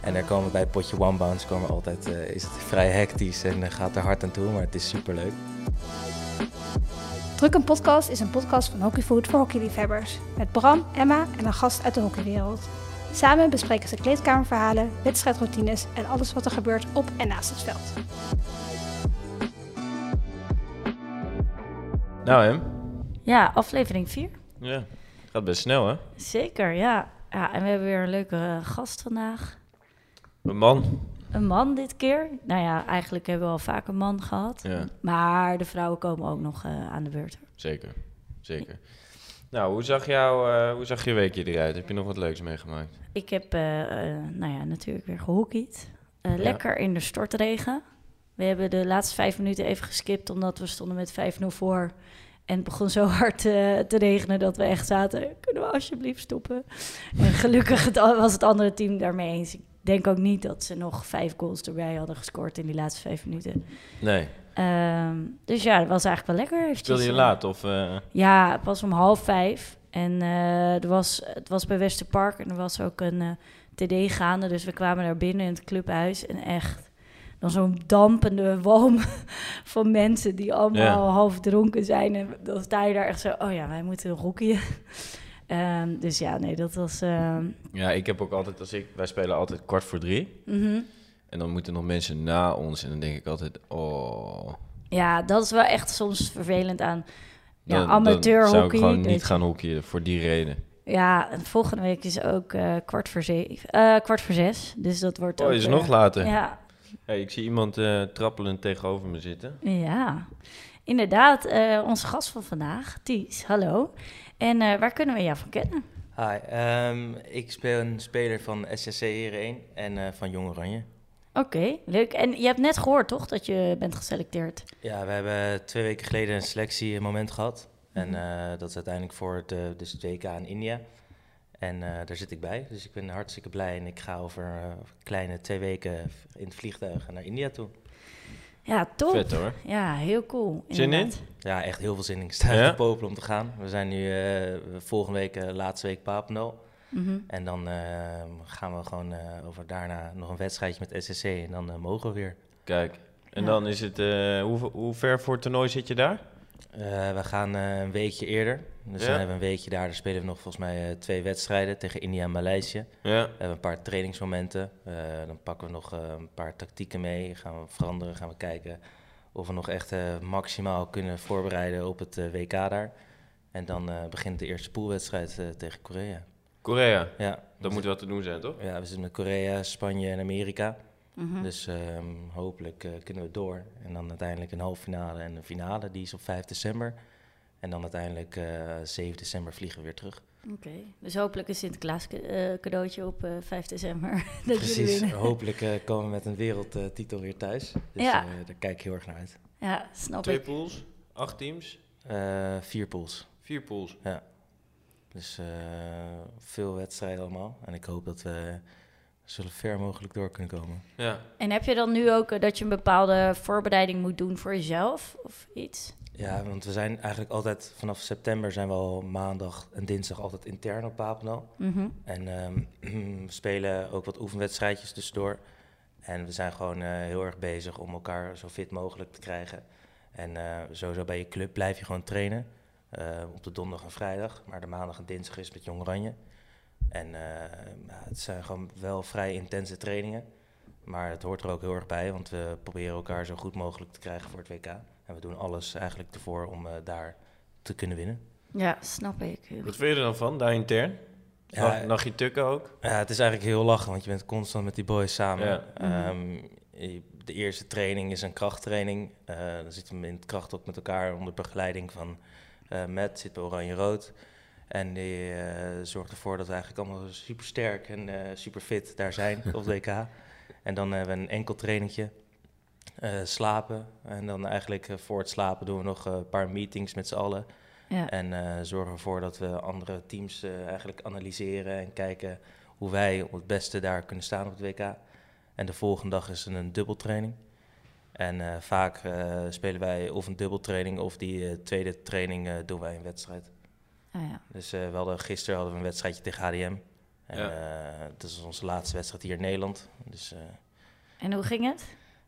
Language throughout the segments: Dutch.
En daar komen we bij het potje One Bounce komen we altijd, eh, is het vrij hectisch en eh, gaat er hard aan toe, maar het is super leuk. Druk een podcast is een podcast van Hockeyfood voor hockeyliefhebbers. Met Bram, Emma en een gast uit de hockeywereld. Samen bespreken ze kleedkamerverhalen, wedstrijdroutines en alles wat er gebeurt op en naast het veld. Nou, hem. Ja, aflevering 4. Ja. Gaat best snel, hè? Zeker, ja. ja. En we hebben weer een leuke eh, gast vandaag. Een man. Een man dit keer. Nou ja, eigenlijk hebben we al vaak een man gehad. Ja, Maar de vrouwen komen ook nog eh, aan de beurt. zeker. Zeker. Nou, hoe zag, jou, eh, hoe zag je weekje eruit? Heb je nog wat leuks meegemaakt? Ik heb, eh, nou ja, natuurlijk weer gehockeyd. Eh, Ja. Lekker in de stortregen. We hebben de laatste vijf minuten even geskipt, omdat we stonden met 5-0 voor. En het begon zo hard te regenen dat we echt zaten. Kunnen we alsjeblieft stoppen? En gelukkig was het andere team daarmee eens. Ik denk ook niet dat ze nog vijf goals erbij hadden gescoord in die laatste vijf minuten. Nee. Ehm, dus ja, dat was eigenlijk wel lekker. eventjes, Speelde je eh, laat? Of, eh, ja, het was om half vijf. En eh, er was, het was bij Westerpark en er was ook een TD gaande. Dus we kwamen daar binnen in het clubhuis. En echt, dan zo'n dampende walm van mensen die allemaal half dronken zijn. En dan sta je daar echt zo, oh ja, wij moeten hockeyen. Ehm, dus ja, nee, dat was... ehm, Ja, ik heb ook altijd, als ik, wij spelen altijd kwart voor drie. mhm. En dan moeten nog mensen na ons. En dan denk ik altijd, oh. Ja, dat is wel echt soms vervelend aan ja, Dan, amateur dan zou ik gewoon niet gaan hockeyen voor die reden. Ja, en volgende week is ook eh, kwart, voor zeven, eh, kwart voor zes. Dus dat wordt Oh, ook... is eh, nog later. Ja, Hey, ik zie iemand trappelend tegenover me zitten. ja. Inderdaad, onze gast van vandaag, Ties, hallo. En eh, waar kunnen we jou van kennen? Hi, ehm, ik speel een speler van SSC Heren 1 en eh, van Jong Oranje. Oké, leuk. En je hebt net gehoord, toch, dat je bent geselecteerd? Ja, we hebben twee weken geleden een selectiemoment gehad. En eh, dat is uiteindelijk voor de, dus het WK in India. En daar zit ik bij, dus ik ben hartstikke blij. En ik ga over kleine twee weken in het vliegtuig naar India toe. Ja, top. Vet hoor. Ja, heel cool. Zin in? Ja, echt heel veel zin in. Ik sta Ja? te popelen om te gaan. We zijn nu eh, volgende week, eh, laatste week Papendal. Mhm. En dan eh, gaan we gewoon eh, over daarna nog een wedstrijdje met SSC en dan mogen we weer. Kijk. En Ja. dan is het, eh, hoe, hoe ver voor het toernooi zit je daar? Eh, we gaan eh, een weekje eerder. Dus Ja. dan hebben we een weekje daar. Daar spelen we nog volgens mij eh, twee wedstrijden tegen India en Maleisië. Ja. We hebben een paar trainingsmomenten. Dan pakken we nog een paar tactieken mee. Gaan we veranderen. Gaan we kijken of we nog echt maximaal kunnen voorbereiden op het WK daar. En dan begint de eerste poolwedstrijd tegen Korea. Korea. Ja, Dat moet wel te doen zijn, toch? ja, we zitten met Korea, Spanje en Amerika. Mhm. Dus ehm, hopelijk eh, kunnen we door. En dan uiteindelijk een halve finale en een finale. Die is op 5 december. En dan uiteindelijk eh 7 december vliegen we weer terug. Oké, dus hopelijk een Sinterklaas eh, cadeautje op eh 5 december. dat Precies. Hopelijk eh, komen we met een wereldtitel weer thuis. Dus Ja. eh, daar kijk ik heel erg naar uit. Ja, snap Twee ik. pools, acht teams, Eh, vier pools. vier pools. Dus eh, veel wedstrijden allemaal. En ik hoop dat we zo ver mogelijk door kunnen komen. Ja. En heb je dan nu ook eh, dat je een bepaalde voorbereiding moet doen voor jezelf of iets? Ja, want we zijn eigenlijk altijd vanaf september zijn we al maandag en dinsdag altijd intern op Papendal. Mhm. En ehm, we spelen ook wat oefenwedstrijdjes tussendoor. En we zijn gewoon eh, heel erg bezig om elkaar zo fit mogelijk te krijgen. En eh, sowieso bij je club blijf je gewoon trainen. eh, op de donderdag en vrijdag. Maar de maandag en dinsdag is met Jong Oranje. En eh, ja, het zijn gewoon wel vrij intense trainingen. Maar het hoort er ook heel erg bij, want we proberen elkaar zo goed mogelijk te krijgen voor het WK. En we doen alles eigenlijk ervoor om eh, daar te kunnen winnen. Ja, snap ik. Wat vind je er dan van, daar intern? Ja, Nachtje tukken ook? Ja, het is eigenlijk heel lachen, want je bent constant met die boys samen. Ja. Ehm, je- de eerste training is een krachttraining. Eh, dan zitten we in het krachthok met elkaar onder begeleiding van eh Matt, zit bij Oranje-Rood. En die eh, zorgt ervoor dat we eigenlijk allemaal super sterk en eh, super fit daar zijn op het WK. En dan hebben we een enkel trainingje, eh, slapen. En dan eigenlijk voor het slapen doen we nog een paar meetings met z'n allen. Ja. En zorgen ervoor dat we andere teams eigenlijk analyseren en kijken hoe wij het beste daar kunnen staan op het WK. En de volgende dag is er een dubbeltraining. En vaak spelen wij of een dubbeltraining of die tweede training doen wij een wedstrijd. Ah, ja. Dus eh, we hadden, gisteren hadden we een wedstrijdje tegen HDM. En, Ja. eh, het is onze laatste wedstrijd hier in Nederland. Dus eh, En hoe ging het?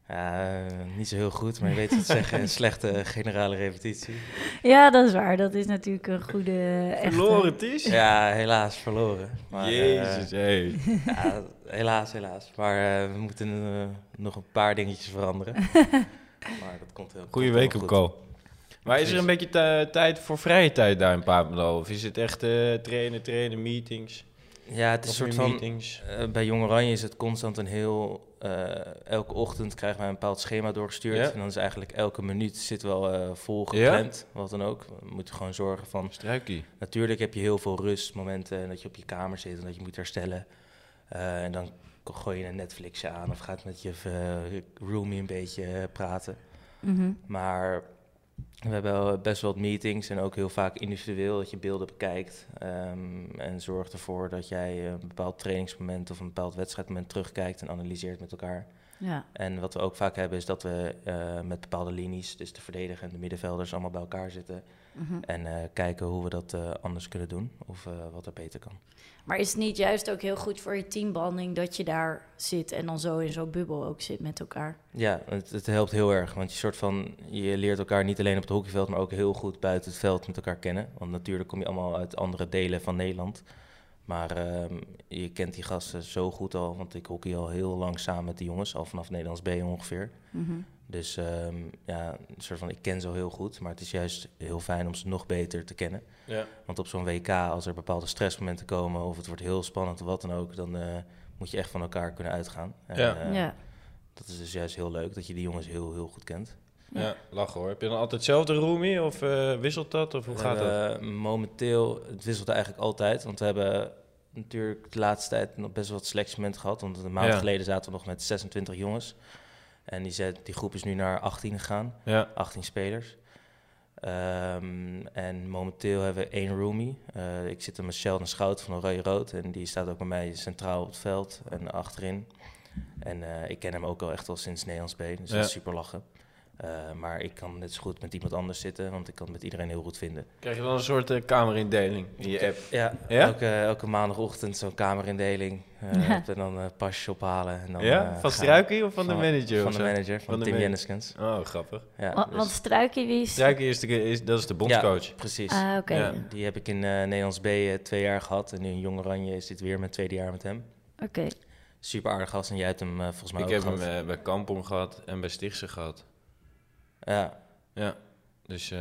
ja, eh, niet zo heel goed, maar je weet wat te zeggen. Een slechte generale repetitie. Ja, dat is waar. Dat is natuurlijk een goede... Echte... Verloren, Ties? Ja, helaas verloren. Maar, Jezus, hey. ja, helaas, helaas. Maar we moeten eh, nog een paar dingetjes veranderen. maar dat komt heel Goeie week. Maar is er een beetje ti- tijd voor vrije tijd daar in Papendal? Of is het echt eh, trainen, trainen, meetings? Ja, het is een soort van... meetings? eh, bij Jong Oranje is het constant een heel... eh, elke ochtend krijgen wij een bepaald schema doorgestuurd. Ja. En dan is eigenlijk elke minuut zit wel eh vol gepland. Wat dan ook. We moeten gewoon zorgen van... Struikie. Natuurlijk heb je heel veel rustmomenten en dat je op je kamer zit en dat je moet herstellen. Eh, en dan gooi je een Netflixje aan of gaat met je roomie een beetje praten. Mhm. Maar we hebben best wel wat meetings en ook heel vaak individueel dat je beelden bekijkt. ehm, en zorgt ervoor dat jij een bepaald trainingsmoment of een bepaald wedstrijdmoment terugkijkt en analyseert met elkaar. Ja. En wat we ook vaak hebben is dat we eh, met bepaalde linies, dus de verdediger en de middenvelders, allemaal bij elkaar zitten. Mhm. En eh, kijken hoe we dat eh, anders kunnen doen of wat er beter kan. Maar is het niet juist ook heel goed voor je teambanding dat je daar zit en dan zo in zo'n bubbel ook zit met elkaar? Ja, het, het helpt heel erg. Want je, soort van, je leert elkaar niet alleen op het hockeyveld, maar ook heel goed buiten het veld met elkaar kennen. Want natuurlijk kom je allemaal uit andere delen van Nederland. Maar ehm, je kent die gasten zo goed al, want ik hockey al heel lang samen met die jongens, al vanaf Nederlands B ongeveer. Mhm. Dus ehm, ja, een soort van, ik ken ze al heel goed, maar het is juist heel fijn om ze nog beter te kennen. Ja. Want op zo'n WK, als er bepaalde stressmomenten komen of het wordt heel spannend of wat dan ook, dan eh, moet je echt van elkaar kunnen uitgaan. En, Ja. eh, ja. Dat is dus juist heel leuk, dat je die jongens heel, heel goed kent. Ja, lachen hoor. Heb je dan altijd hetzelfde roomie of eh, wisselt dat? Of hoe gaat dat? hebben Momenteel, het wisselt eigenlijk altijd, want we hebben natuurlijk de laatste tijd nog best wel wat selectiemomenten gehad. Want een maand Ja. geleden zaten we nog met 26 jongens. En die, zet, die groep is nu naar 18 gegaan, Ja, 18 spelers. Ehm, en momenteel hebben we één roomie. Eh, ik zit er met Sheldon Schout van Oranje Rood. En die staat ook bij mij centraal op het veld en achterin. En eh, ik ken hem ook al echt al sinds Nederlands B, dus Ja. dat is super lachen. Eh, maar ik kan net zo goed met iemand anders zitten, want ik kan het met iedereen heel goed vinden. krijg je dan een soort eh, kamerindeling in je app? Ja, Ja? Elke, elke maandagochtend zo'n kamerindeling. eh, Ja. En dan eh pasjes ophalen. En dan, ja? van Struikie of van, de manager? Van de manager, van, Van de Tim man- Jenneskens. Oh, grappig. Ja, Wa- dus- Want Struikie, wie is... Struikie is, de, is, dat is de bondscoach. Ja, precies. Ah, oké. Die heb ik in eh, Nederlands B eh, twee jaar gehad. En nu in Jong Oranje is dit weer mijn tweede jaar met hem. Oké. Super aardig gast en jij hebt hem eh, volgens mij Ik ook heb hem gehad. bij Kampong gehad en bij Stichtse gehad. Ja. Ja, dus eh,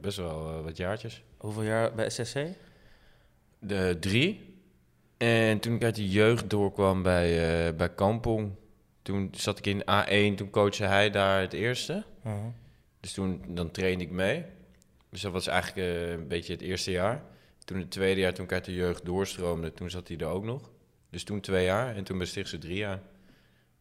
best wel eh, wat jaartjes. Hoeveel jaar bij SSC? De drie. En toen ik uit de jeugd doorkwam bij, eh, bij Kampong, toen zat ik in A1, toen coachte hij daar het eerste. Uh-huh. Dus toen dan trainde ik mee. Dus dat was eigenlijk een beetje het eerste jaar. Toen het tweede jaar, toen ik uit de jeugd doorstroomde, toen zat hij er ook nog. Dus toen twee jaar en toen bij Stichtse drie jaar.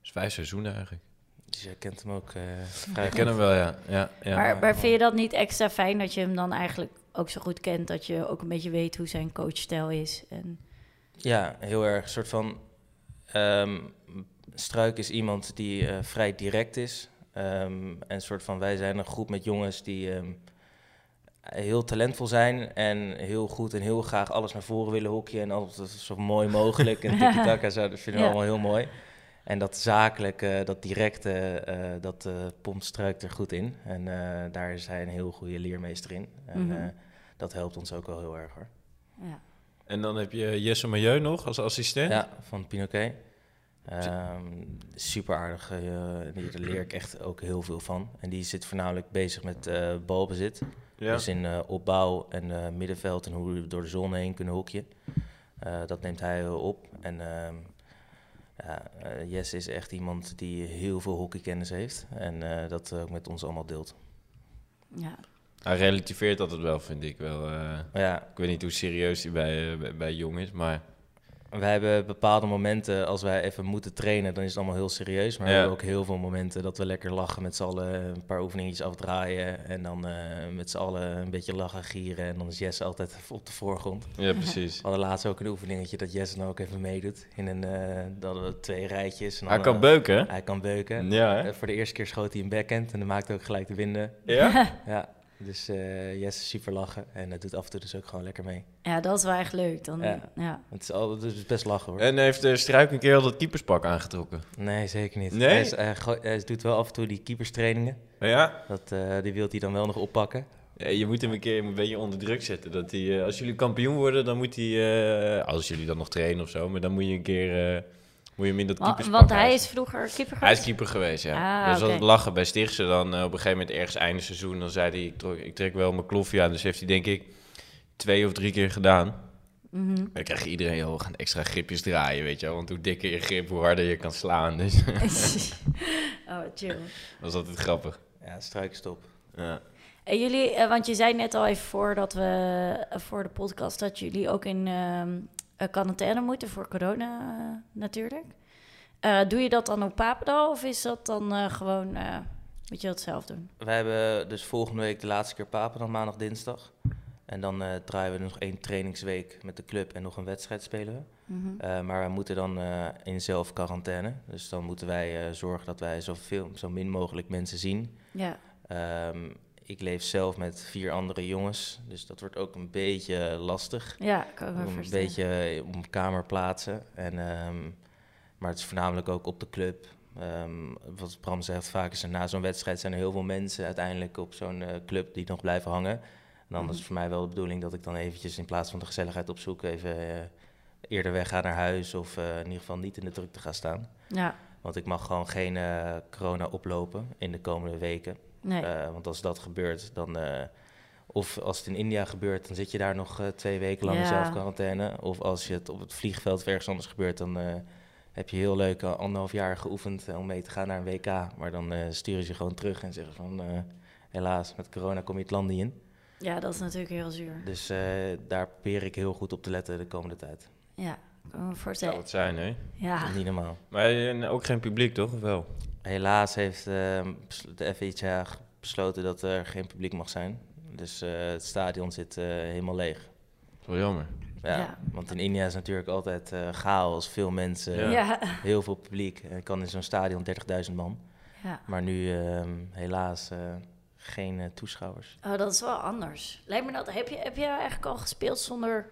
Dus vijf seizoenen eigenlijk. Dus jij kent hem ook eh vrij Ik ken hem wel, ja. ja, ja. maar, maar vind je dat niet extra fijn dat je hem dan eigenlijk ook zo goed kent... dat je ook een beetje weet hoe zijn coachstijl is? En... Ja, heel erg. Een soort van. ehm, Struik is iemand die eh, vrij direct is. Ehm, en een soort van. Wij zijn een groep met jongens die. ehm, heel talentvol zijn en heel goed en heel graag alles naar voren willen hockeyen en altijd zo mooi mogelijk en tiki-taka, zo, dat vinden we Ja. allemaal heel mooi. En dat zakelijke, dat directe, eh, dat eh pompt Struik er goed in. En eh, daar is hij een heel goede leermeester in. En Mhm. eh, dat helpt ons ook wel heel erg hoor. Ja. En dan heb je Jesse Milieu nog als assistent. Ja, van Pinoquet. Ehm super aardig. eh, die- daar leer ik echt ook heel veel van. En die zit voornamelijk bezig met eh, balbezit. Ja. Dus in eh, opbouw en eh, middenveld en hoe we door de zone heen kunnen. Eh, dat neemt hij op. En ehm ja, eh, Jesse is echt iemand die heel veel hockeykennis heeft. En eh, dat ook met ons allemaal deelt. Ja. Hij relativeert altijd wel, vind ik wel. eh. Ja, ik weet niet hoe serieus hij bij, bij, bij Jong is, maar... wij hebben bepaalde momenten, als wij even moeten trainen, dan is het allemaal heel serieus. Maar Ja. we hebben ook heel veel momenten dat we lekker lachen met z'n allen, een paar oefeningetjes afdraaien. En dan eh, met z'n allen een beetje lachen, gieren. En dan is Jesse altijd op de voorgrond. Ja, precies. We hadden laatst ook een oefeningetje dat Jesse dan ook even meedoet. In een, eh dat we twee rijtjes. En Hij kan eh, beuken? Hij kan beuken. Ja, hè? Voor de eerste keer schoot hij een backhand en dan maakte ook gelijk de winden. Ja? Ja, Dus eh Jesse is super lachen en het doet af en toe dus ook gewoon lekker mee. Ja, dat is wel echt leuk. Dan, ja. Ja. Het is, al, het is best lachen hoor. En heeft de Struik een keer al dat keeperspak aangetrokken? Nee, zeker niet. Nee? Hij, is, hij doet wel af en toe die keeperstrainingen. Ja? Dat, eh, die wil hij dan wel nog oppakken. Ja, je moet hem een keer een beetje onder druk zetten. Dat hij, eh, als jullie kampioen worden, dan moet hij... eh, als jullie dan nog trainen of zo, maar dan moet je een keer... moet je hem in dat keeperspak Want hij is vroeger keeper Hij is geweest? keeper geweest, ja. Ah, dus dat oké. lachen bij Stichtse dan eh, op een gegeven moment ergens einde seizoen. Dan zei hij, ik, trok- ik trek wel mijn kloffie aan. Dus heeft hij denk ik twee of drie keer gedaan. Mhm. Dan krijg je iedereen, joh, we gaan extra gripjes draaien, weet je wel. Want hoe dikker je grip, hoe harder je kan slaan. Dus oh, chill. dat was altijd grappig. Ja, struikenstop. Ja. En jullie, eh, want je zei net al even voordat we, eh, voor de podcast, dat jullie ook in ehm, eh, quarantaine moeten voor corona eh, natuurlijk. Eh, doe je dat dan op Papendal of is dat dan eh, gewoon, eh moet je dat zelf doen? Wij hebben dus volgende week de laatste keer Papen, dan maandag, dinsdag. En dan eh, draaien we nog één trainingsweek met de club en nog een wedstrijd spelen we. Mhm. Eh, maar we moeten dan eh, in zelf quarantaine. Dus dan moeten wij eh, zorgen dat wij zoveel, zo min mogelijk mensen zien. Ja, Ehm, ik leef zelf met vier andere jongens, dus dat wordt ook een beetje lastig. ja, kan ik me Een voorstellen. beetje eh, om kamer plaatsen. En, ehm, maar het is voornamelijk ook op de club. Ehm, wat Bram zegt, vaak is er na zo'n wedstrijd zijn er heel veel mensen uiteindelijk op zo'n eh, club die nog blijven hangen. En dan is Mhm. het voor mij wel de bedoeling dat ik dan eventjes in plaats van de gezelligheid opzoeken even eh, eerder wegga naar huis of in ieder geval niet in de drukte ga staan. Ja, Want ik mag gewoon geen corona oplopen in de komende weken. Nee. Eh, want als dat gebeurt, dan. eh, of als het in India gebeurt, dan zit je daar nog eh, twee weken lang in zelfquarantaine. Of als je het op het vliegveld of ergens anders gebeurt, dan eh, heb je heel leuk anderhalf jaar geoefend om mee te gaan naar een WK. Maar dan eh, sturen ze je gewoon terug en zeggen van eh, helaas, met corona kom je het land niet in. ja, dat is natuurlijk heel zuur. Dus eh, daar probeer ik heel goed op te letten de komende tijd. Ja, kan me Zou voorstellen. het zijn, hè? Ja, niet normaal. Maar ook geen publiek, toch? Of wel? Helaas heeft eh, bes- de FIHA g- besloten dat er geen publiek mag zijn. Dus eh, het stadion zit eh, helemaal leeg. Wel jammer. Ja, Ja. want in India is natuurlijk altijd eh, chaos, veel mensen, Ja. ja. heel veel publiek. En kan in zo'n stadion 30.000 man. ja. Maar nu ehm, helaas eh, geen toeschouwers. Oh, dat is wel anders. Lijkt me dat, heb je, heb je eigenlijk al gespeeld zonder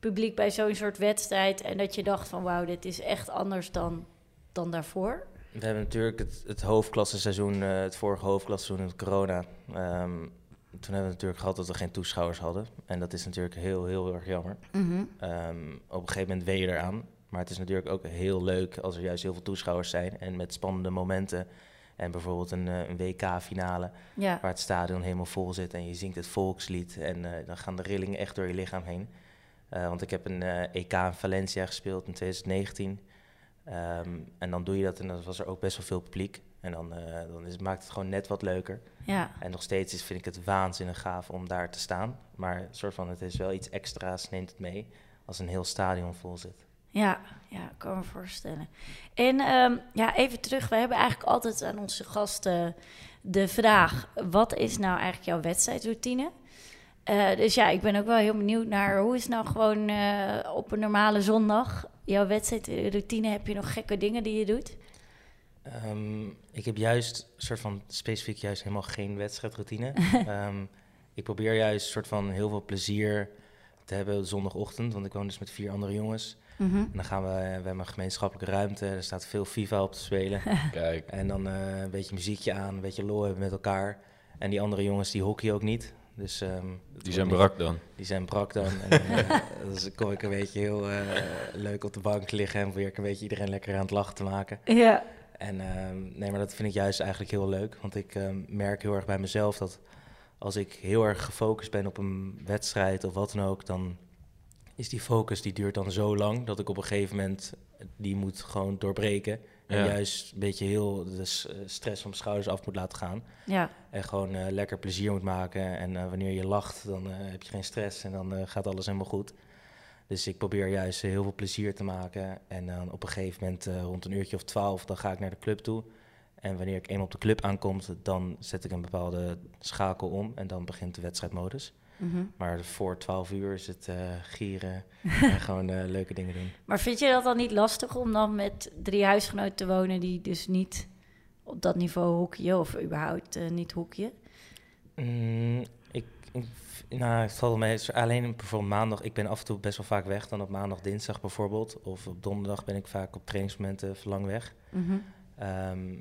publiek bij zo'n soort wedstrijd en dat je dacht van wauw, dit is echt anders dan, dan daarvoor? We hebben natuurlijk het, het hoofdklasseseizoen, eh, het vorige hoofdklasseseizoen met corona. ehm, toen hebben we natuurlijk gehad dat we geen toeschouwers hadden. En dat is natuurlijk heel, heel erg jammer. Mhm. Ehm, op een gegeven moment wen je eraan. Maar het is natuurlijk ook heel leuk als er juist heel veel toeschouwers zijn. En met spannende momenten. En bijvoorbeeld een, eh, een WK-finale Ja, waar het stadion helemaal vol zit. En je zingt het volkslied. En eh, dan gaan de rillingen echt door je lichaam heen. Want ik heb een EK in Valencia gespeeld in 2019. Ehm, en dan doe je dat en dan was er ook best wel veel publiek. En dan, eh, dan is, maakt het gewoon net wat leuker. ja, En nog steeds is, vind ik het waanzinnig gaaf om daar te staan. Maar een soort van, het is wel iets extra's, neemt het mee. Als een heel stadion vol zit. ja, ja, ik kan me voorstellen. En ehm, ja, even terug, we hebben eigenlijk altijd aan onze gasten de vraag, wat is nou eigenlijk jouw wedstrijdroutine? Eh, dus ja, ik ben ook wel heel benieuwd naar hoe is nou gewoon eh, op een normale zondag jouw wedstrijdroutine? Heb je nog gekke dingen die je doet? Ehm, ik heb juist, soort van, specifiek juist helemaal geen wedstrijdroutine. Ehm, ik probeer juist soort van heel veel plezier te hebben zondagochtend. Want ik woon dus met vier andere jongens. Mhm. En dan gaan we, we hebben een gemeenschappelijke ruimte. Er staat veel FIFA op te spelen. Kijk. En dan eh, een beetje muziekje aan, een beetje lol hebben met elkaar. En die andere jongens, die hockey ook niet. Dus, ehm, Die zijn brak dan. Die zijn brak dan. En, eh, dus kom ik een beetje heel eh, leuk op de bank liggen en probeer ik een beetje iedereen lekker aan het lachen te maken. Ja, En ehm, nee, maar dat vind ik juist eigenlijk heel leuk. Want ik ehm, merk heel erg bij mezelf dat als ik heel erg gefocust ben op een wedstrijd of wat dan ook, dan is die focus die duurt dan zo lang dat ik op een gegeven moment die moet gewoon doorbreken. En Ja. juist een beetje heel de eh, stress van mijn schouders af moet laten gaan. ja, En gewoon eh, lekker plezier moet maken. En eh, wanneer je lacht, dan eh, heb je geen stress en dan eh, gaat alles helemaal goed. Dus ik probeer juist heel veel plezier te maken. En dan op een gegeven moment, eh, rond een uurtje of twaalf, dan ga ik naar de club toe. En wanneer ik eenmaal op de club aankom, dan zet ik een bepaalde schakel om. En dan begint de wedstrijdmodus. Mhm. Maar voor 12 uur is het eh, gieren en gewoon eh, leuke dingen doen. Maar vind je dat dan niet lastig om dan met drie huisgenoten te wonen die dus niet op dat niveau hockeyen of überhaupt eh, niet hockeyen? Mm, Ik, ik, nou, het valt mee. Alleen bijvoorbeeld maandag. Ik ben af en toe best wel vaak weg. Dan op maandag, dinsdag bijvoorbeeld. Of op donderdag ben ik vaak op trainingsmomenten lang weg. Mhm. Ehm,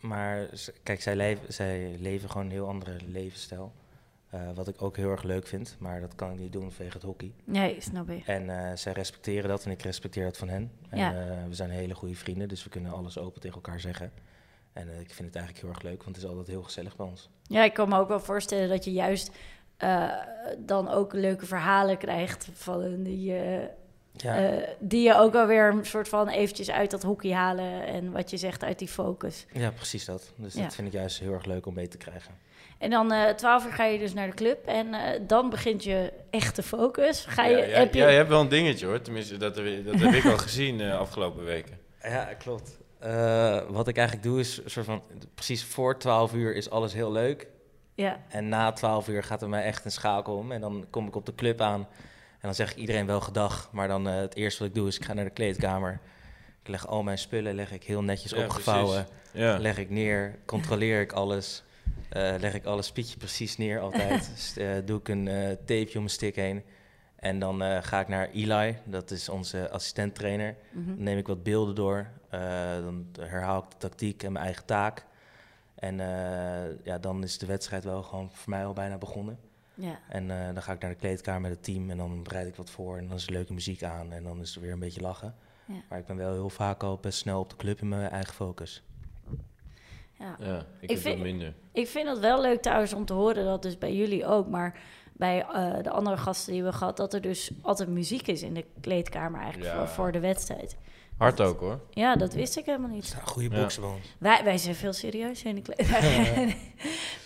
maar kijk, zij leven, zij leven gewoon een heel andere levensstijl. Eh, wat ik ook heel erg leuk vind. Maar dat kan ik niet doen vanwege het hockey. Nee, snap ik. En eh, zij respecteren dat en ik respecteer dat van hen. En Ja. eh, we zijn hele goede vrienden, dus we kunnen alles open tegen elkaar zeggen. En ik vind het eigenlijk heel erg leuk, want het is altijd heel gezellig bij ons. Ja, ik kan me ook wel voorstellen dat je juist dan ook leuke verhalen krijgt van die, Ja, eh, die je ook alweer een soort van eventjes uit dat hockey halen en wat je zegt uit die focus. ja precies dat. Dus Ja. dat vind ik juist heel erg leuk om mee te krijgen. En dan eh 12 uur ga je dus naar de club en eh, dan begint je echte focus. Ga je, ja, ja, heb je... ja, je hebt wel een dingetje hoor. Tenminste, dat, heb- dat heb ik al gezien de afgelopen weken. Ja, klopt. Eh, wat ik eigenlijk doe is een soort van, precies voor 12 uur is alles heel leuk. ja. En na 12 uur gaat er mij echt een schakel om. En dan kom ik op de club aan. En dan zeg ik iedereen wel gedag. Maar dan eh, het eerste wat ik doe is ik ga naar de kleedkamer. Ik leg al mijn spullen leg ik heel netjes Ja, opgevouwen. Ja. Leg ik neer, controleer ik alles. eh, leg ik alles spietje precies neer altijd. Dus, eh, doe ik een eh, tapeje om mijn stick heen. En dan eh, ga ik naar Eli, dat is onze assistent-trainer. Mhm. Dan neem ik wat beelden door. eh, dan herhaal ik de tactiek en mijn eigen taak. En eh, ja, dan is de wedstrijd wel gewoon voor mij al bijna begonnen. Ja. En eh, dan ga ik naar de kleedkamer met het team en dan bereid ik wat voor. En dan is er leuke muziek aan en dan is er weer een beetje lachen. Ja. Maar ik ben wel heel vaak al best snel op de club in mijn eigen focus. ja. Ja, ik, vind- minder. Ik vind het wel leuk trouwens om te horen dat dus bij jullie ook, maar bij eh, de andere gasten die we gehad, dat er dus altijd muziek is in de kleedkamer eigenlijk Ja. voor, voor de wedstrijd. Hard ook hoor. Ja, dat wist ik helemaal niet. zijn goede Ja. ons. Wij, wij zijn veel serieuzer in de kleedkamer.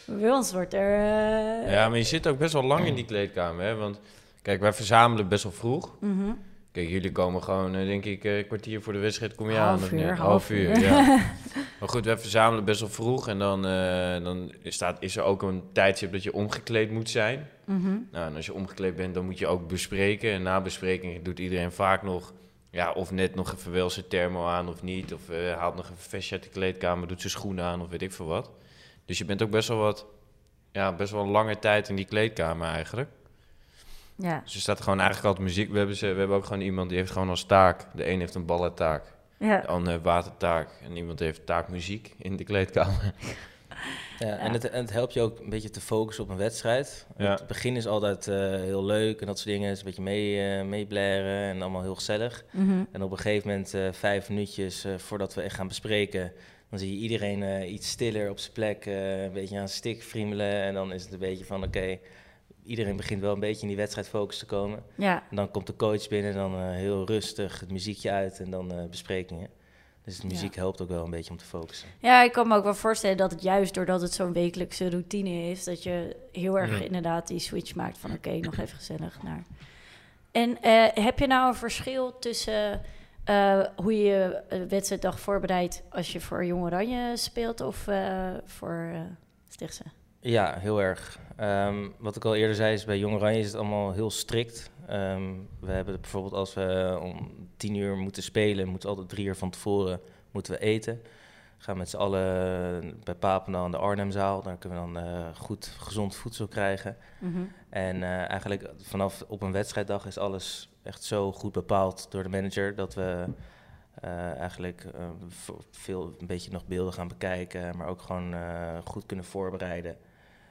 bij ons wordt er... eh, Ja, maar je zit ook best wel lang in die kleedkamer. Hè? Want kijk, wij verzamelen best wel vroeg. mhm. Kijk, jullie komen gewoon, eh, denk ik, eh, een kwartier voor de wedstrijd kom je Half aan. of uur, half uur. ja. maar goed, wij verzamelen best wel vroeg. En dan, eh, dan staat, is er ook een tijdstip dat je omgekleed moet zijn. Mhm. Nou, en als je omgekleed bent, dan moet je ook bespreken. En na bespreking doet iedereen vaak nog... Ja, of net nog even wel zijn thermo aan of niet. Of haalt nog even vestje uit de kleedkamer, doet zijn schoenen aan of weet ik veel wat. Dus je bent ook best wel wat... Ja, best wel een lange tijd in die kleedkamer eigenlijk. Ja, Dus er staat gewoon eigenlijk altijd muziek. We hebben, ze, we hebben ook gewoon iemand die heeft gewoon als taak. De een heeft een ballentaak, ja. de ander heeft watertaak. En iemand heeft taak muziek in de kleedkamer. Ja, En, het, en het helpt je ook een beetje te focussen op een wedstrijd. Ja. Het begin is altijd eh, heel leuk en dat soort dingen. is een beetje mee, eh meeblaren en allemaal heel gezellig. Mhm. En op een gegeven moment, eh, vijf minuutjes eh, voordat we echt gaan bespreken, dan zie je iedereen eh, iets stiller op zijn plek, eh, een beetje aan stick friemelen. En dan is het een beetje van, oké, iedereen begint wel een beetje in die wedstrijdfocus te komen. ja. En dan komt de coach binnen, dan eh, heel rustig het muziekje uit en dan eh, besprekingen. Dus de muziek helpt ook wel een beetje om te focussen. Ja, ik kan me ook wel voorstellen dat het juist doordat het zo'n wekelijkse routine is, dat je heel erg Ja. inderdaad die switch maakt van oké, nog even gezellig naar. En eh, heb je nou een verschil tussen eh, hoe je je wedstrijddag voorbereidt als je voor Jong Oranje speelt of eh, voor eh Stichtse? Ja, heel erg. Ehm, wat ik al eerder zei, is bij Jong Oranje is het allemaal heel strikt. Ehm, we hebben bijvoorbeeld als we om tien uur moeten spelen, moeten we altijd drie uur van tevoren moeten we eten. Gaan met z'n allen bij Papendal in de Arnhemzaal. Daar kunnen we dan eh, goed gezond voedsel krijgen. Mhm. En eh, eigenlijk vanaf op een wedstrijddag is alles echt zo goed bepaald door de manager dat we eh, eigenlijk veel een beetje nog beelden gaan bekijken, maar ook gewoon goed kunnen voorbereiden.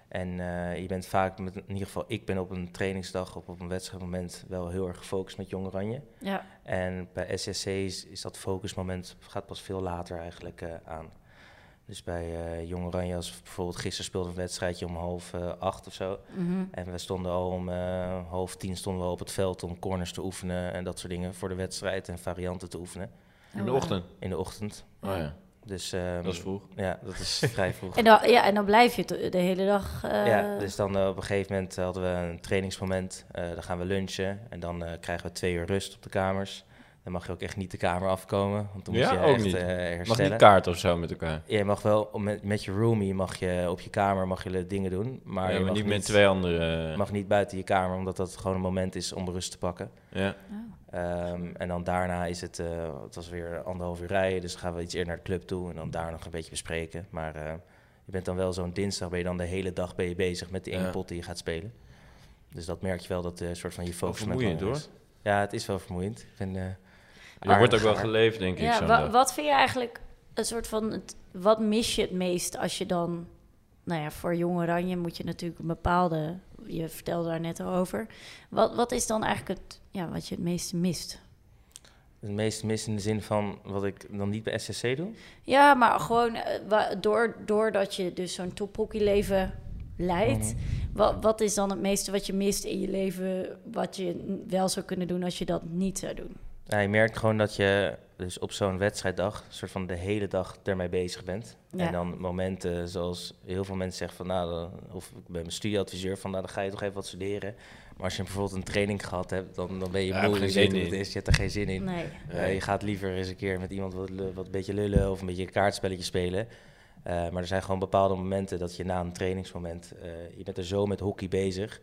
En eh, je bent vaak, met, in ieder geval ik ben op een trainingsdag of op een wedstrijdmoment wel heel erg gefocust met Jong Oranje. Ja, En bij SSC is, is dat focusmoment gaat pas veel later eigenlijk eh, aan. Dus bij eh Jong Oranje, als we bijvoorbeeld gisteren speelden we een wedstrijdje om half acht of zo. mhm. En we stonden al om eh, half tien stonden we op het veld om corners te oefenen en dat soort dingen voor de wedstrijd en varianten te oefenen In de ochtend. in de ochtend. Oh ja, Dus ehm, dat is vroeg. ja, dat is vrij vroeg. En dan, ja, en dan blijf je de, hele dag. eh, ja, dus dan eh, op een gegeven moment hadden we een trainingsmoment. eh, dan gaan we lunchen en dan eh, krijgen we twee uur rust op de kamers. Dan mag je ook echt niet de kamer afkomen, want dan moet Ja, je ook echt niet. eh, Mag niet kaart of zo met elkaar. Ja, je mag wel met, met je roomie mag je op je kamer mag je dingen doen, maar, Maar, je mag niet met twee andere... je mag niet buiten je kamer, omdat dat gewoon een moment is om rust te pakken. ja. Ehm, en dan daarna is het, eh, het was weer anderhalf uur rijden, dus gaan we iets eerder naar de club toe en dan daar nog een beetje bespreken. Maar eh, je bent dan wel zo'n dinsdag, ben je dan de hele dag ben je bezig met die ene Ja. pot die je gaat spelen. Dus dat merk je wel, dat eh soort van je focus met. Ja, het is wel vermoeiend. Ik ben, Er wordt ook wel geleefd, denk ik. Ja, wa- wat vind je eigenlijk een soort van... Het, wat mis je het meest als je dan... Nou ja, voor Jong Oranje moet je natuurlijk een bepaalde... Je vertelde daar net al over. Wat, wat is dan eigenlijk het, ja, wat je het meeste mist? Het meest mis in de zin van wat ik dan niet bij SSC doe. Ja, maar gewoon eh, door, doordat je dus zo'n tophockeyleven leidt... Mhm. Wat, wat is dan het meeste wat je mist in je leven... wat je wel zou kunnen doen als je dat niet zou doen? Ja, je merkt gewoon dat je dus op zo'n wedstrijddag soort van de hele dag ermee bezig bent. Ja. En dan momenten zoals heel veel mensen zeggen van nou, dan- of ik ben mijn studieadviseur van nou, dan ga je toch even wat studeren. Maar als je bijvoorbeeld een training gehad hebt, dan, dan ben je moe, je weet hoe het is, je hebt er geen zin in. Nee. Eh, je gaat liever eens een keer met iemand wat, wat een beetje lullen of een beetje een kaartspelletje spelen. Eh, maar er zijn gewoon bepaalde momenten dat je na een trainingsmoment, eh, je bent er zo met hockey bezig,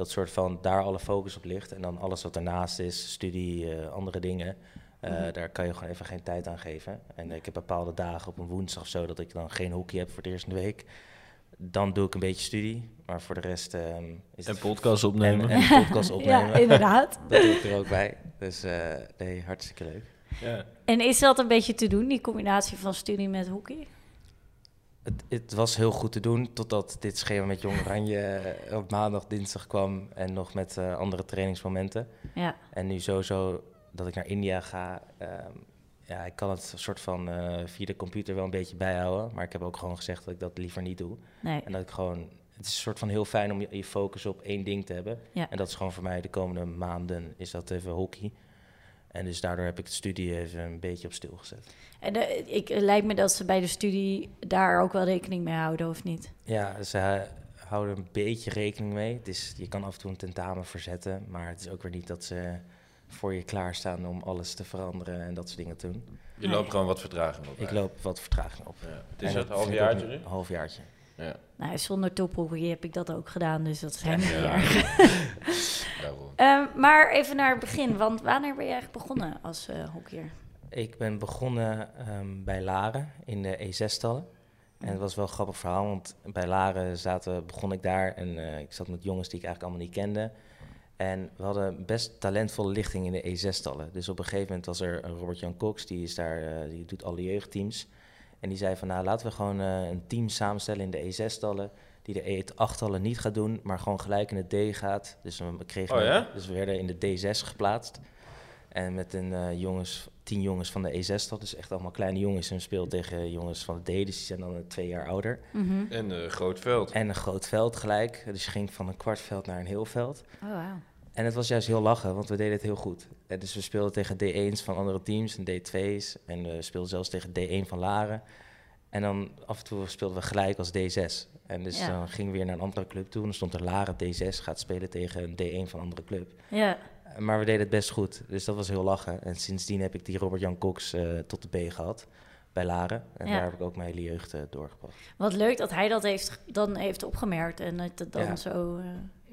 dat soort van daar alle focus op ligt. En dan alles wat ernaast is, studie, eh, andere dingen, eh, Mhm. daar kan je gewoon even geen tijd aan geven. En ik heb bepaalde dagen op een woensdag of zo dat ik dan geen hockey heb voor de eerste week. Dan doe ik een beetje studie, maar voor de rest ehm, is En het... podcast En, opnemen. en podcast opnemen. Ja, inderdaad. Dat doe ik er ook bij. Dus eh, nee, hartstikke leuk. Ja. En is dat een beetje te doen, die combinatie van studie met hockey? Het, het was heel goed te doen totdat dit schema met Jong Oranje eh, op maandag, dinsdag kwam en nog met eh, andere trainingsmomenten. Ja, En nu sowieso dat ik naar India ga, ehm, ja, ik kan het soort van eh, via de computer wel een beetje bijhouden, maar ik heb ook gewoon gezegd dat ik dat liever niet doe. nee. En dat ik gewoon, het is een soort van heel fijn om je, je focus op één ding te hebben. Ja. En dat is gewoon voor mij de komende maanden, is dat even hockey. En dus daardoor heb ik de studie even een beetje op stil gezet. En eh, ik, het lijkt me dat ze bij de studie daar ook wel rekening mee houden, of niet? Ja, ze houden een beetje rekening mee. Het is, je kan af en toe een tentamen verzetten, maar het is ook weer niet dat ze voor je klaarstaan om alles te veranderen en dat soort dingen te doen. Je loopt gewoon wat vertraging op. Ik loop wat vertraging op. Ja. Het En is dat een half vind ik ook jaartje een nu. halfjaartje. Ja, Nou, zonder tophockey heb ik dat ook gedaan, dus dat is helemaal niet Ja. erg. Ehm, maar even naar het begin, want wanneer ben je eigenlijk begonnen als eh hockeyer? Ik ben begonnen ehm, bij Laren in de E6-stallen. En het was wel een grappig verhaal, want bij Laren zaten, begon ik daar en eh, ik zat met jongens die ik eigenlijk allemaal niet kende. En we hadden best talentvolle lichting in de E6-stallen. Dus op een gegeven moment was er Robert-Jan Cox, die, is daar, eh, die doet alle jeugdteams. En die zei van, nou laten we gewoon eh, een team samenstellen in de E6-stallen... die de E8-stallen niet gaat doen, maar gewoon gelijk in de D gaat. Dus we, kregen, Oh ja? dus we werden in de D6 geplaatst. En met een eh, jongens, tien jongens van de E6-stal, dus echt allemaal kleine jongens. En we speelden tegen jongens van de D, dus die zijn dan eh, twee jaar ouder. Mhm. En een groot veld. En een groot veld gelijk. Dus je ging van een kwart veld naar een heel veld. Oh, wauw. En het was juist heel lachen, want we deden het heel goed. En dus we speelden tegen D1's van andere teams en D2's. En we speelden zelfs tegen D1 van Laren. En dan af en toe speelden we gelijk als D6. En dus Ja. dan gingen we weer naar een andere club toe. En dan stond er Laren D6 gaat spelen tegen een D1 van een andere club. Ja, Maar we deden het best goed, dus dat was heel lachen. En sindsdien heb ik die Robert-Jan Cox eh, tot de B gehad bij Laren. En Ja. daar heb ik ook mijn hele jeugd eh, doorgebracht. wat leuk dat hij dat heeft, dan heeft opgemerkt en het het dan Ja. zo... eh,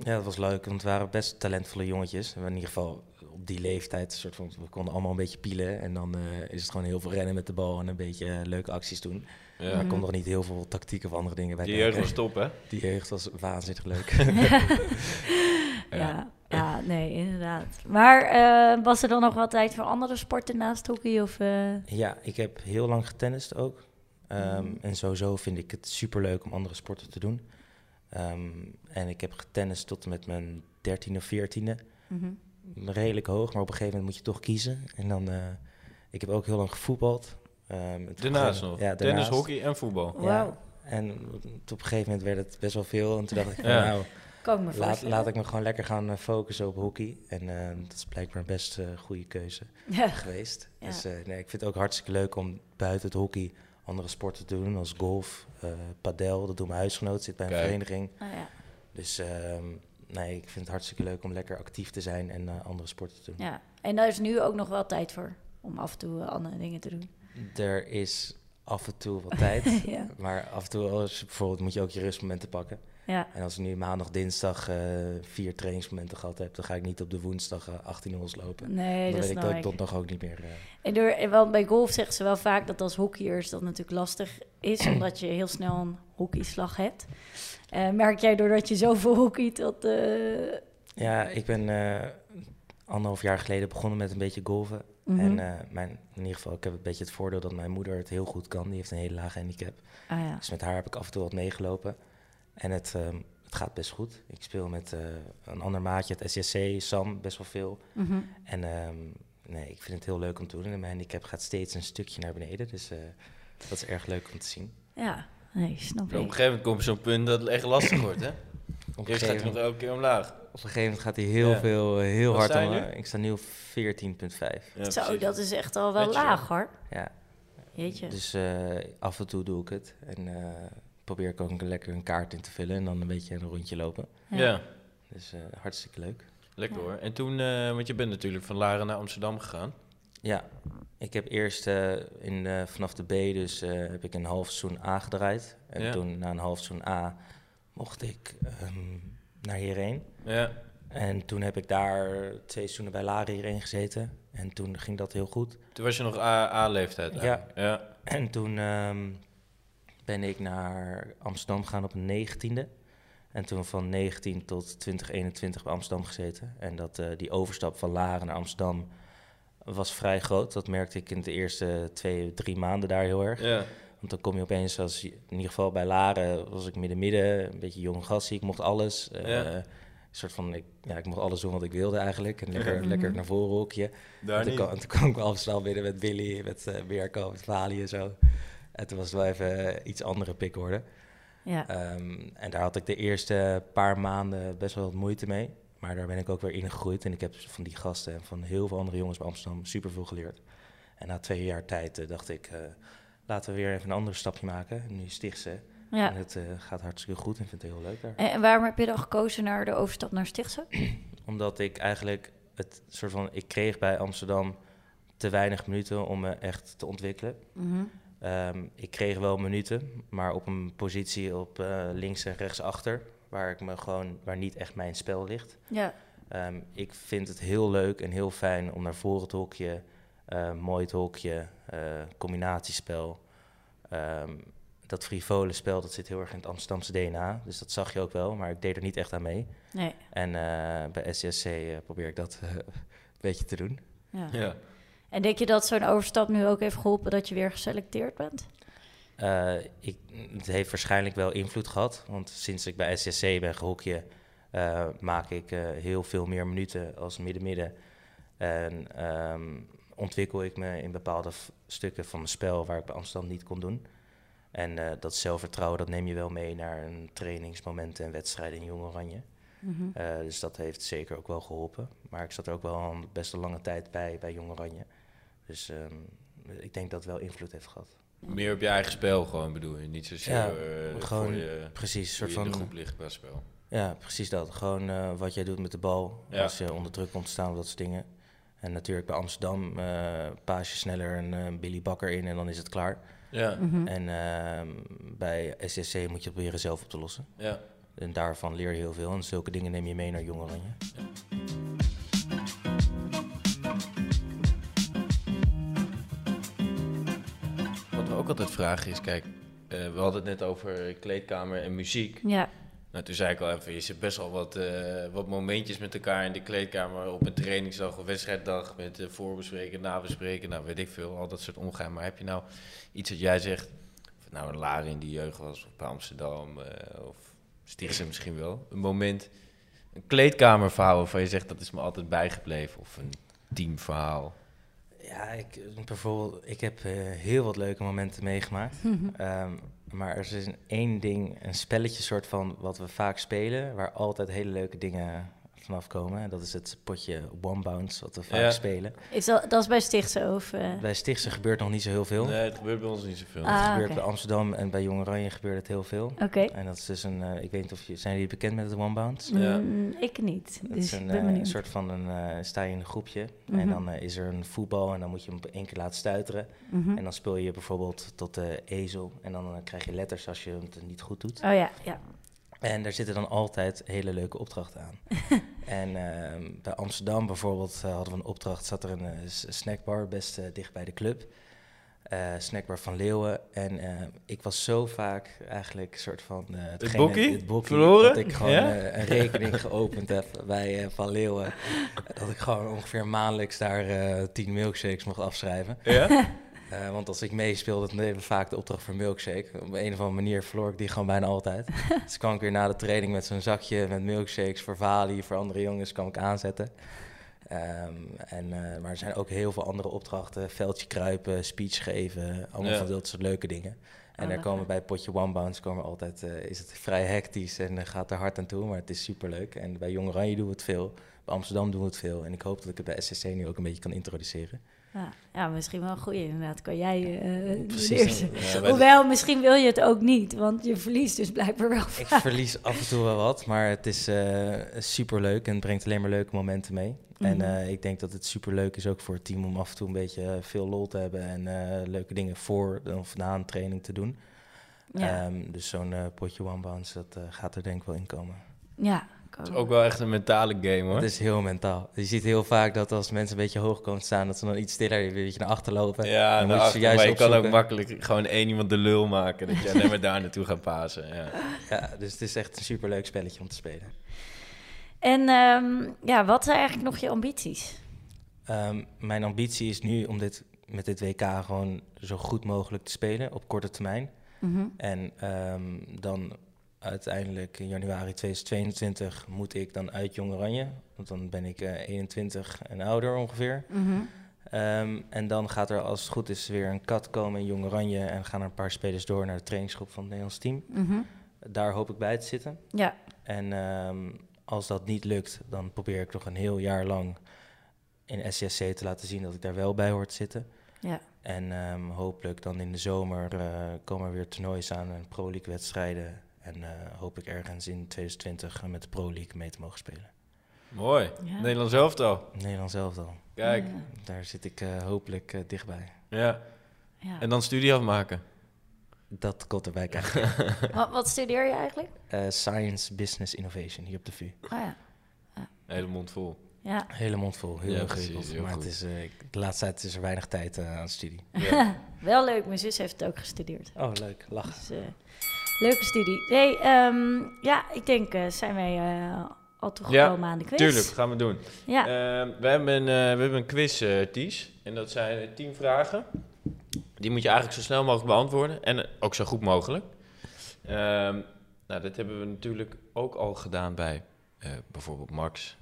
Ja, dat was leuk, want het waren best talentvolle jongetjes. In ieder geval op die leeftijd, soort van, we konden allemaal een beetje pielen. En dan is het gewoon heel veel rennen met de bal en een beetje leuke acties doen. Ja. Maar er Mhm. komt nog niet heel veel tactiek of andere dingen bij Die jeugd was top, hè? Die jeugd was waanzinnig leuk. ja. ja, nee, inderdaad. Maar eh, was er dan nog wel tijd voor andere sporten naast hockey? Of, eh, ja, ik heb heel lang getennist ook. Ehm, Mhm. En sowieso vind ik het superleuk om andere sporten te doen. Ehm, en ik heb getennist tot en met mijn dertiende of veertiende. mhm. redelijk hoog, maar op een gegeven moment moet je toch kiezen. En dan, eh, ik heb ook heel lang gevoetbald. Ehm, het- Daarnaast nog. Ja, Tennis, hockey en voetbal. Ja. En op een gegeven moment werd het best wel veel. En toen dacht ik van, Ja. nou, Kan ik me laat, ik me gewoon lekker gaan eh, focussen op hockey. En eh, dat is blijkbaar een best eh, goede keuze Ja. geweest. Ja. Dus eh, nee, ik vind het ook hartstikke leuk om buiten het hockey andere sporten te doen. Als golf, eh padel, dat doet mijn huisgenoot, zit bij een Kijk. vereniging. Oh, ja. Dus ehm, nee, ik vind het hartstikke leuk om lekker actief te zijn en eh, andere sporten te doen. ja, en daar is nu ook nog wel tijd voor om af en toe andere dingen te doen. Er is af en toe wat tijd. ja. Maar af en toe als bijvoorbeeld moet je ook je rustmomenten pakken. Ja. En als ik nu maandag, dinsdag eh, vier trainingsmomenten gehad heb, dan ga ik niet op de woensdag eh, 18 holes lopen. Nee, dan dat weet ik snap dat ik. nog ook niet meer... eh, En door, wel, bij golf zeggen ze wel vaak dat als hockeyers dat natuurlijk lastig is, omdat je heel snel een hockeyslag hebt. Eh, merk jij doordat je zoveel hockeyt dat... Ja, ik ben anderhalf jaar geleden begonnen met een beetje golven. Mhm. En eh, mijn, in ieder geval, ik heb een beetje het voordeel dat mijn moeder het heel goed kan. Die heeft een hele lage handicap. ah ja. Dus met haar heb ik af en toe wat meegelopen. En het, ehm, het gaat best goed. Ik speel met eh, een ander maatje, het SSC, Sam, best wel veel. Mhm. En ehm, nee, ik vind het heel leuk om te doen. En mijn handicap gaat steeds een stukje naar beneden. Dus eh, dat is erg leuk om te zien. Ja, nee, snap Op een ik. gegeven moment komt zo'n punt dat het echt lastig wordt, hè? Op een, Eerst gaat gegeven, hij nog elke keer omlaag. op een gegeven moment gaat hij heel Ja. veel, eh, heel Wat hard sta je om. nu? Ik sta nu op 14,5. Ja, Zo, dat is echt al wel laag hoor. Ja, Jeetje. dus eh, af en toe doe ik het. En eh, probeer ik ook lekker een kaart in te vullen. En dan een beetje een rondje lopen. Ja. Dus eh, hartstikke leuk. lekker Ja. hoor. En toen, eh, want je bent natuurlijk van Laren naar Amsterdam gegaan. Ja, ik heb eerst eh, in, eh, vanaf de B dus eh, heb ik een half seizoen A gedraaid. En Ja. toen na een half seizoen A mocht ik ehm, naar hierheen. Ja. En toen heb ik daar twee seizoenen bij Laren hierheen gezeten. En toen ging dat heel goed. Toen was je nog A- A-leeftijd. Ja. ja. En toen ehm, ben ik naar Amsterdam gegaan op een negentiende. En toen van 19 tot 2021 bij Amsterdam gezeten. En dat, eh, die overstap van Laren naar Amsterdam was vrij groot. Dat merkte ik in de eerste twee, drie maanden daar heel erg. Ja. Want dan kom je opeens, als, je- in ieder geval bij Laren was ik midden-midden, een beetje jong gastie. Ik mocht alles. eh, Ja. Een soort van, ik, ja, ik mocht alles doen wat ik wilde eigenlijk. En lekker, Mhm. lekker naar voren hokje. Daar En toen, niet. kwam, en toen kwam ik bij Amsterdam binnen met Billy, met eh Mirko, met Vali en zo. En toen was het wel even iets andere pikorde. Ja. Ehm en daar had ik de eerste paar maanden best wel wat moeite mee. Maar daar ben ik ook weer in gegroeid. En ik heb van die gasten en van heel veel andere jongens bij Amsterdam super veel geleerd. En na twee jaar tijd eh, dacht ik, eh, laten we weer even een ander stapje maken. En nu Stichtse. ja. En het eh, gaat hartstikke goed en ik vind het heel leuk daar. En, waarom heb je dan gekozen naar de overstap naar Stichtse? Omdat ik eigenlijk het soort van, ik kreeg bij Amsterdam te weinig minuten om me echt te ontwikkelen. Mhm. Ehm, ik kreeg wel minuten, maar op een positie op eh, links en rechts achter, waar ik me gewoon, waar niet echt mijn spel ligt. Ja. Ehm, ik vind het heel leuk en heel fijn om naar voren te hokje, mooi te hokje, eh, combinatiespel. Ehm, dat frivole spel, dat zit heel erg in het Amsterdamse DNA, dus dat zag je ook wel, maar ik deed er niet echt aan mee. Nee. En eh, bij SCSC eh, probeer ik dat eh, een beetje te doen. Ja. Ja. En denk je dat zo'n overstap nu ook heeft geholpen dat je weer geselecteerd bent? Eh, ik, het heeft waarschijnlijk wel invloed gehad. Want sinds ik bij SCC ben gehokje, eh, maak ik eh, heel veel meer minuten als midden-midden. En ehm, ontwikkel ik me in bepaalde stukken van mijn spel waar ik bij Amsterdam niet kon doen. En eh, dat zelfvertrouwen, dat neem je wel mee naar een trainingsmomenten en wedstrijden in Jong Oranje. Mhm. Eh, dus dat heeft zeker ook wel geholpen. Maar ik zat er ook wel best een lange tijd bij, bij Jong Oranje. Dus ehm, ik denk dat het wel invloed heeft gehad. Meer op je eigen spel gewoon bedoel je. Niet zozeer Ja, eh, gewoon voor je, Precies, soort je in de van. groep ligt qua spel. Ja, precies dat. Gewoon eh, wat jij doet met de bal. Ja. Als je onder druk komt te staan, dat soort dingen. En natuurlijk bij Amsterdam eh paas je sneller een eh, Billy Bakker in en dan is het klaar. Ja. Mhm. En ehm, bij SSC moet je het proberen zelf op te lossen. ja. En daarvan leer je heel veel. En zulke dingen neem je mee naar Jong Oranje. Wat we ook altijd vragen is, kijk, eh, we hadden het net over kleedkamer en muziek. Ja. Nou, toen zei ik al even, je zit best wel wat, eh, wat momentjes met elkaar in de kleedkamer op een trainingsdag of wedstrijddag met eh, voorbespreken, nabespreken, nou weet ik veel, al dat soort omgaan. Maar heb je nou iets dat jij zegt, of het nou een Laren in die jeugd was, of bij Amsterdam, eh, of Stichtse misschien wel, een moment, een kleedkamerverhaal waarvan je zegt, dat is me altijd bijgebleven, of een teamverhaal. Ja, ik, bijvoorbeeld, ik heb eh, heel wat leuke momenten meegemaakt. Ehm, maar er is een één ding, een spelletje soort van wat we vaak spelen, waar altijd hele leuke dingen vanaf komen. En dat is het potje One Bounce, wat we vaak Ja. spelen. Is dat, dat is bij Stichtse of... eh, Bij Stichtse gebeurt nog niet zo heel veel. Nee, het gebeurt bij ons niet zoveel. Ah. het gebeurt oké. bij Amsterdam en bij Jong Oranje gebeurt het heel veel. Oké. En dat is dus een, eh, ik weet niet of je, zijn jullie bekend met het One Bounce? Ja. Mm, ik niet. Dat Dus is een, ben eh, soort van een, eh, sta je in een groepje Mhm. en dan eh, is er een voetbal en dan moet je hem één keer laten stuiteren. Mhm. En dan speel je bijvoorbeeld tot de ezel en dan krijg je letters als je het niet goed doet. Oh ja, ja. En daar zitten dan altijd hele leuke opdrachten aan. en ehm, bij Amsterdam bijvoorbeeld eh, hadden we een opdracht, zat er een eh, snackbar best eh, dicht bij de club. Eh, snackbar van Leeuwen. En ik was zo vaak eigenlijk een soort van... eh, bokkie? Het bokkie, Verloren? Dat ik gewoon Ja? een rekening geopend heb bij eh, Van Leeuwen. dat ik gewoon ongeveer maandelijks daar eh, tien milkshakes mocht afschrijven. Ja? Eh, want als ik meespeelde, dan deden we vaak de opdracht voor milkshake. Op een of andere manier verloor ik die gewoon bijna altijd. dus kwam ik weer na de training met zo'n zakje met milkshakes voor Vali, voor andere jongens, kwam ik aanzetten. Ehm, en, eh, maar er zijn ook heel veel andere opdrachten. Veldje kruipen, speech geven, allemaal Ja. van dat soort leuke dingen. En Oh, daar komen bij potje one bounce komen altijd, eh, is het vrij hectisch en gaat er hard aan toe, maar het is superleuk. En bij Jong Oranje doen we het veel, bij Amsterdam doen we het veel. En ik hoop dat ik het bij SSC nu ook een beetje kan introduceren. Ja, ja, misschien wel een goeie inderdaad. Kan jij eh Precies. Ja, Hoewel, misschien wil je het ook niet, want je verliest dus blijkbaar wel. Ik verlies af en toe wel wat, maar het is eh super leuk en het brengt alleen maar leuke momenten mee. En Mhm. eh, ik denk dat het super leuk is ook voor het team om af en toe een beetje veel lol te hebben en leuke dingen voor of na een training te doen. Ja, Ehm, dus zo'n potje one bounce, dat gaat er denk ik wel in komen. ja. Het is ook wel echt een mentale game hoor. Het is heel mentaal. Je ziet heel vaak dat als mensen een beetje hoog komen te staan, dat ze dan iets stiller een beetje naar achter lopen. Ja, Dan je juist maar je kan ook makkelijk gewoon één iemand de lul maken. Dat je alleen maar daar naartoe gaat pasen. Ja. Ja, dus het is echt een super leuk spelletje om te spelen. En ehm, ja, wat zijn eigenlijk nog je ambities? Ehm, mijn ambitie is nu om dit met dit WK gewoon zo goed mogelijk te spelen op korte termijn. Mhm. En ehm, dan uiteindelijk in januari 2022 moet ik dan uit Jong Oranje. Want dan ben ik eh, 21 en ouder ongeveer. Mhm. Ehm, en dan gaat er als het goed is weer een kat komen in Jong Oranje. En gaan er een paar spelers door naar de trainingsgroep van het Nederlands team. Mhm. Daar hoop ik bij te zitten. Ja, En ehm, als dat niet lukt, dan probeer ik nog een heel jaar lang in SCSC te laten zien dat ik daar wel bij hoor te zitten. ja. En ehm, hopelijk dan in de zomer eh, komen er weer toernoois aan en Pro League wedstrijden. En eh, hoop ik ergens in 2020 met de Pro League mee te mogen spelen. Mooi. Ja. Nederlands elftal. Nederland zelf al. Kijk. Ja. Daar zit ik eh, hopelijk eh, dichtbij. Ja. Ja. En dan studie afmaken. Dat komt erbij kijken. Wat, wat studeer je eigenlijk? Eh, Science, Business, Innovation hier op de VU. Oh ja. Hele mond vol. Ja. Hele mond vol, heel Ja, ingewikkeld. maar het is, eh, de laatste tijd is er weinig tijd eh, aan studie. Ja. Wel leuk, mijn zus heeft het ook gestudeerd. Oh, leuk. Lachen. Dus, eh, leuke studie. Nee, ehm, ja, ik denk, eh, zijn wij eh, al toegekomen aan de quiz? Tuurlijk, gaan we doen. Ja, Ehm, we, hebben een, eh, we hebben een quiz, Ties. En dat zijn tien vragen. Die moet je eigenlijk zo snel mogelijk beantwoorden. En ook zo goed mogelijk. Ehm, nou, dat hebben we natuurlijk ook al gedaan bij bijvoorbeeld Max,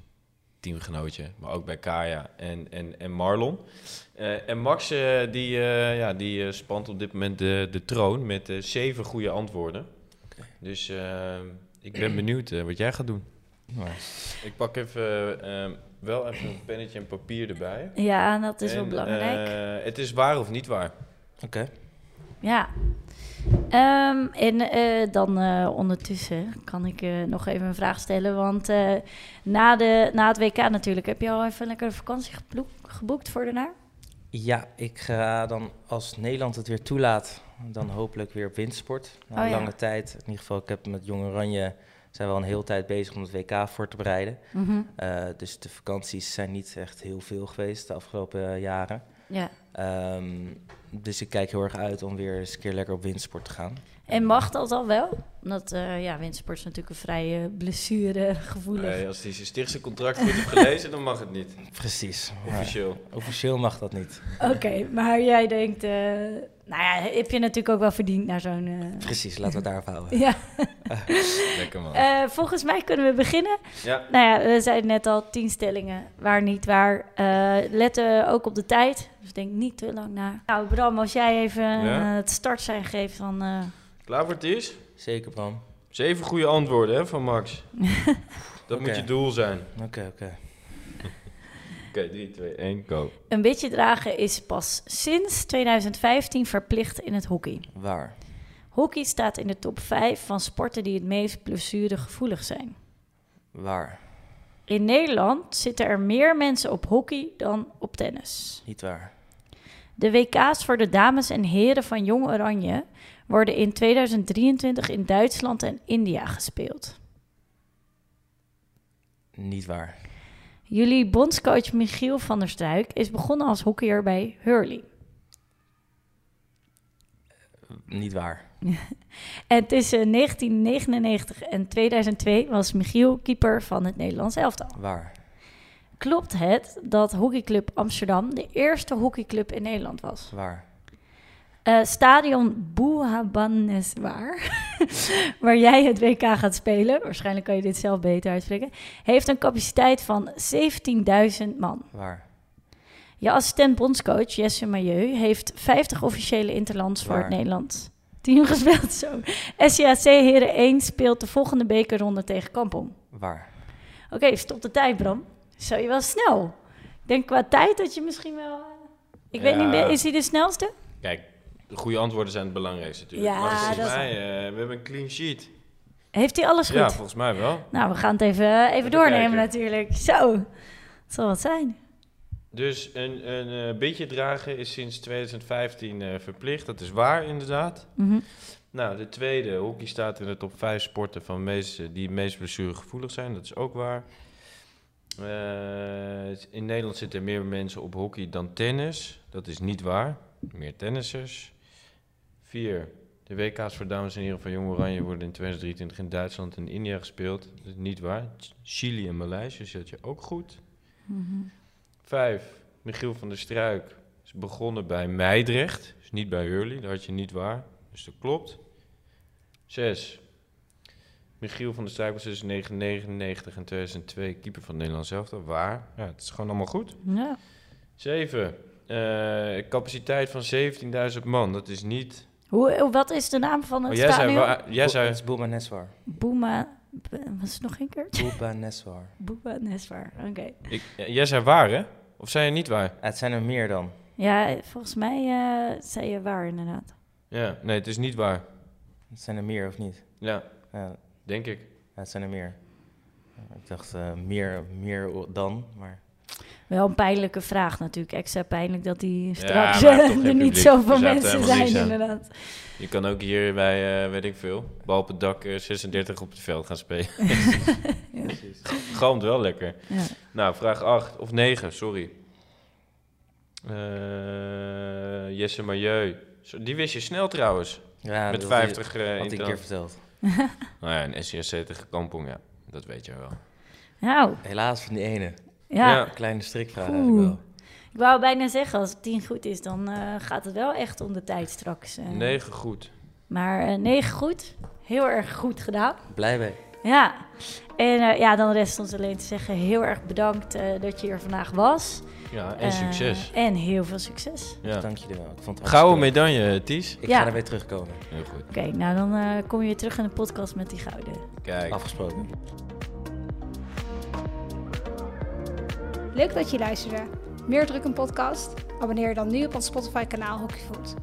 teamgenootje. Maar ook bij Kaya en, en, en Marlon. Eh, en Max eh, die, eh, ja, die eh, spant op dit moment de, de troon met zeven goede antwoorden. Dus ehm, ik ben benieuwd wat jij gaat doen. Nice. Ik pak even, ehm, wel even een pennetje en papier erbij. ja dat is wel belangrijk. eh, het is waar of niet waar. Oké. Ja. Ehm, en eh, dan eh, ondertussen kan ik eh, nog even een vraag stellen. Want na, de, na het WK natuurlijk, heb je al even lekker een vakantie geboek- geboekt voor daarna? Ja, ik ga dan als Nederland het weer toelaat, dan hopelijk weer op windsport. Na Oh ja. lange tijd. In ieder geval, ik heb met Jong Oranje zijn we al een hele tijd bezig om het WK voor te bereiden. Mhm. Dus de vakanties zijn niet echt heel veel geweest de afgelopen jaren. Ja. Ehm, dus ik kijk heel erg uit om weer eens een keer lekker op windsport te gaan. En mag dat al wel? Omdat eh, ja, windsport is natuurlijk een vrij eh, blessuregevoelig. Nee, als hij zijn stichtse contract goed heeft gelezen, dan mag het niet. Precies. Officieel. officieel mag dat niet. Oké, maar jij denkt... eh, nou ja, heb je natuurlijk ook wel verdiend naar zo'n... eh, Precies, laten we het daarop houden. ja. Lekker man. Eh, volgens mij kunnen we beginnen. ja. Nou ja, we zeiden net al, tien stellingen, waar niet waar. Eh letten ook op de tijd, dus denk niet te lang na. Nou Bram, als jij even Ja? het startsein geeft, dan... eh, Klaar voor het is? Zeker, Bram. Zeven goede antwoorden hè, van Max. Dat moet je doel zijn. Oké, oké. Oké, 3, 2, 1, go. een beetje dragen is pas sinds 2015 verplicht in het hockey. Waar? Hockey staat in de top 5 van sporten die het meest blessuregevoelig zijn. Waar? In Nederland zitten er meer mensen op hockey dan op tennis. Niet waar. De WK's voor de dames en heren van Jong Oranje worden in 2023 in Duitsland en India gespeeld. Niet waar. Jullie bondscoach Michiel van der Struik is begonnen als hockeyer bij Hurley. Niet waar. En tussen 1999 en 2002 was Michiel keeper van het Nederlands elftal. Waar. Klopt het dat hockeyclub Amsterdam de eerste hockeyclub in Nederland was? Waar. Eh, stadion Boehabaneswar, waar jij het WK gaat spelen, waarschijnlijk kan je dit zelf beter uitspreken, heeft een capaciteit van 17.000 man. Waar. Je assistent bondscoach Jesse Mailleu heeft 50 officiële interlands voor het Nederlands team gespeeld. Zo. SCAC Heren 1 speelt de volgende bekerronde tegen Kampong. Waar. Oké, stop de tijd, Bram. Zo, je wel snel. Ik denk qua tijd dat je misschien wel... eh, Ik weet niet, meer- is hij de snelste? Kijk, de goede antwoorden zijn het belangrijkste natuurlijk. Ja, maar volgens dat is- mij, eh, we hebben een clean sheet. Heeft hij alles goed? Ja, volgens mij wel. Nou, we gaan het even, even doornemen natuurlijk. Zo, het zal wat zijn. Dus een, een eh, beetje dragen is sinds 2015 eh, verplicht. Dat is waar, inderdaad. Mhm. Nou, de tweede, hockey staat in de top 5 sporten van meest, die meest blessuregevoelig zijn. Dat is ook waar. Eh, in Nederland zitten er meer mensen op hockey dan tennis. Dat is niet waar. Meer tennissers. Vier, de WK's voor dames en heren van Jong Oranje worden in 2023 in Duitsland en India gespeeld. Dat is niet waar. Chili en Maleisië zet je ook goed. Mhm. Vijf, Michiel van der Struik is begonnen bij Meidrecht. Dus niet bij Hurley, dat had je niet waar. Dus dat klopt. Zes, Michiel van der Struik was tussen 1999 en 2002 keeper van Nederland zelf. Waar? Ja, het is gewoon allemaal goed. Ja. Zeven, eh, capaciteit van 17.000 man. Dat is niet... Hoe, wat is de naam van het Oh, jij zei... stadion? wa- Jij Het is Boema Neswar. Boema... Was het nog een keer? Boema Neswar. Boema Neswar, oké. ik, jij zei waar, hè? Of zei je niet waar? Het zijn er meer dan. Ja, volgens mij eh, zei je waar inderdaad. Ja, nee, het is niet waar. Het zijn er meer of niet? Ja, Ja, denk ik. ja, het zijn er meer. Ik dacht eh, meer, meer dan, maar Wel een pijnlijke vraag natuurlijk. Extra pijnlijk dat die Ja, straks eh, er niet publiek. zoveel mensen zijn inderdaad. Je kan ook hier bij, eh, weet ik veel, bal op het dak eh, 36 op het veld gaan spelen. Galmt wel lekker. Ja. Nou, vraag 8 of 9, sorry. Eh, Jesse Marieu. Die wist je snel trouwens. ja, met dat had 50 eh hij- had in een keer verteld. Nou ja, een SCSC tegen Kampong, ja. Dat weet je wel. Nou, Helaas van die ene. Ja. Ja. Kleine strikvraag Oeh. eigenlijk wel. Ik wou bijna zeggen, als het tien goed is, dan eh, gaat het wel echt om de tijd straks. eh. 9 goed. Maar eh, negen goed. Heel erg goed gedaan. Blij mee. Ja. En eh, ja, dan rest ons alleen te zeggen, heel erg bedankt eh, dat je hier vandaag was. Ja, en succes. En heel veel succes. Ja. Dank je wel. Ik vond het Gouden medaille, Ties. Ik Ja. ga er weer terugkomen. Heel goed. Oké, nou dan eh, kom je weer terug in de podcast met die gouden. Kijk. Afgesproken. Leuk dat je luisterde. Meer druk een podcast? Abonneer je dan nu op ons Spotify kanaal Hockeyfood.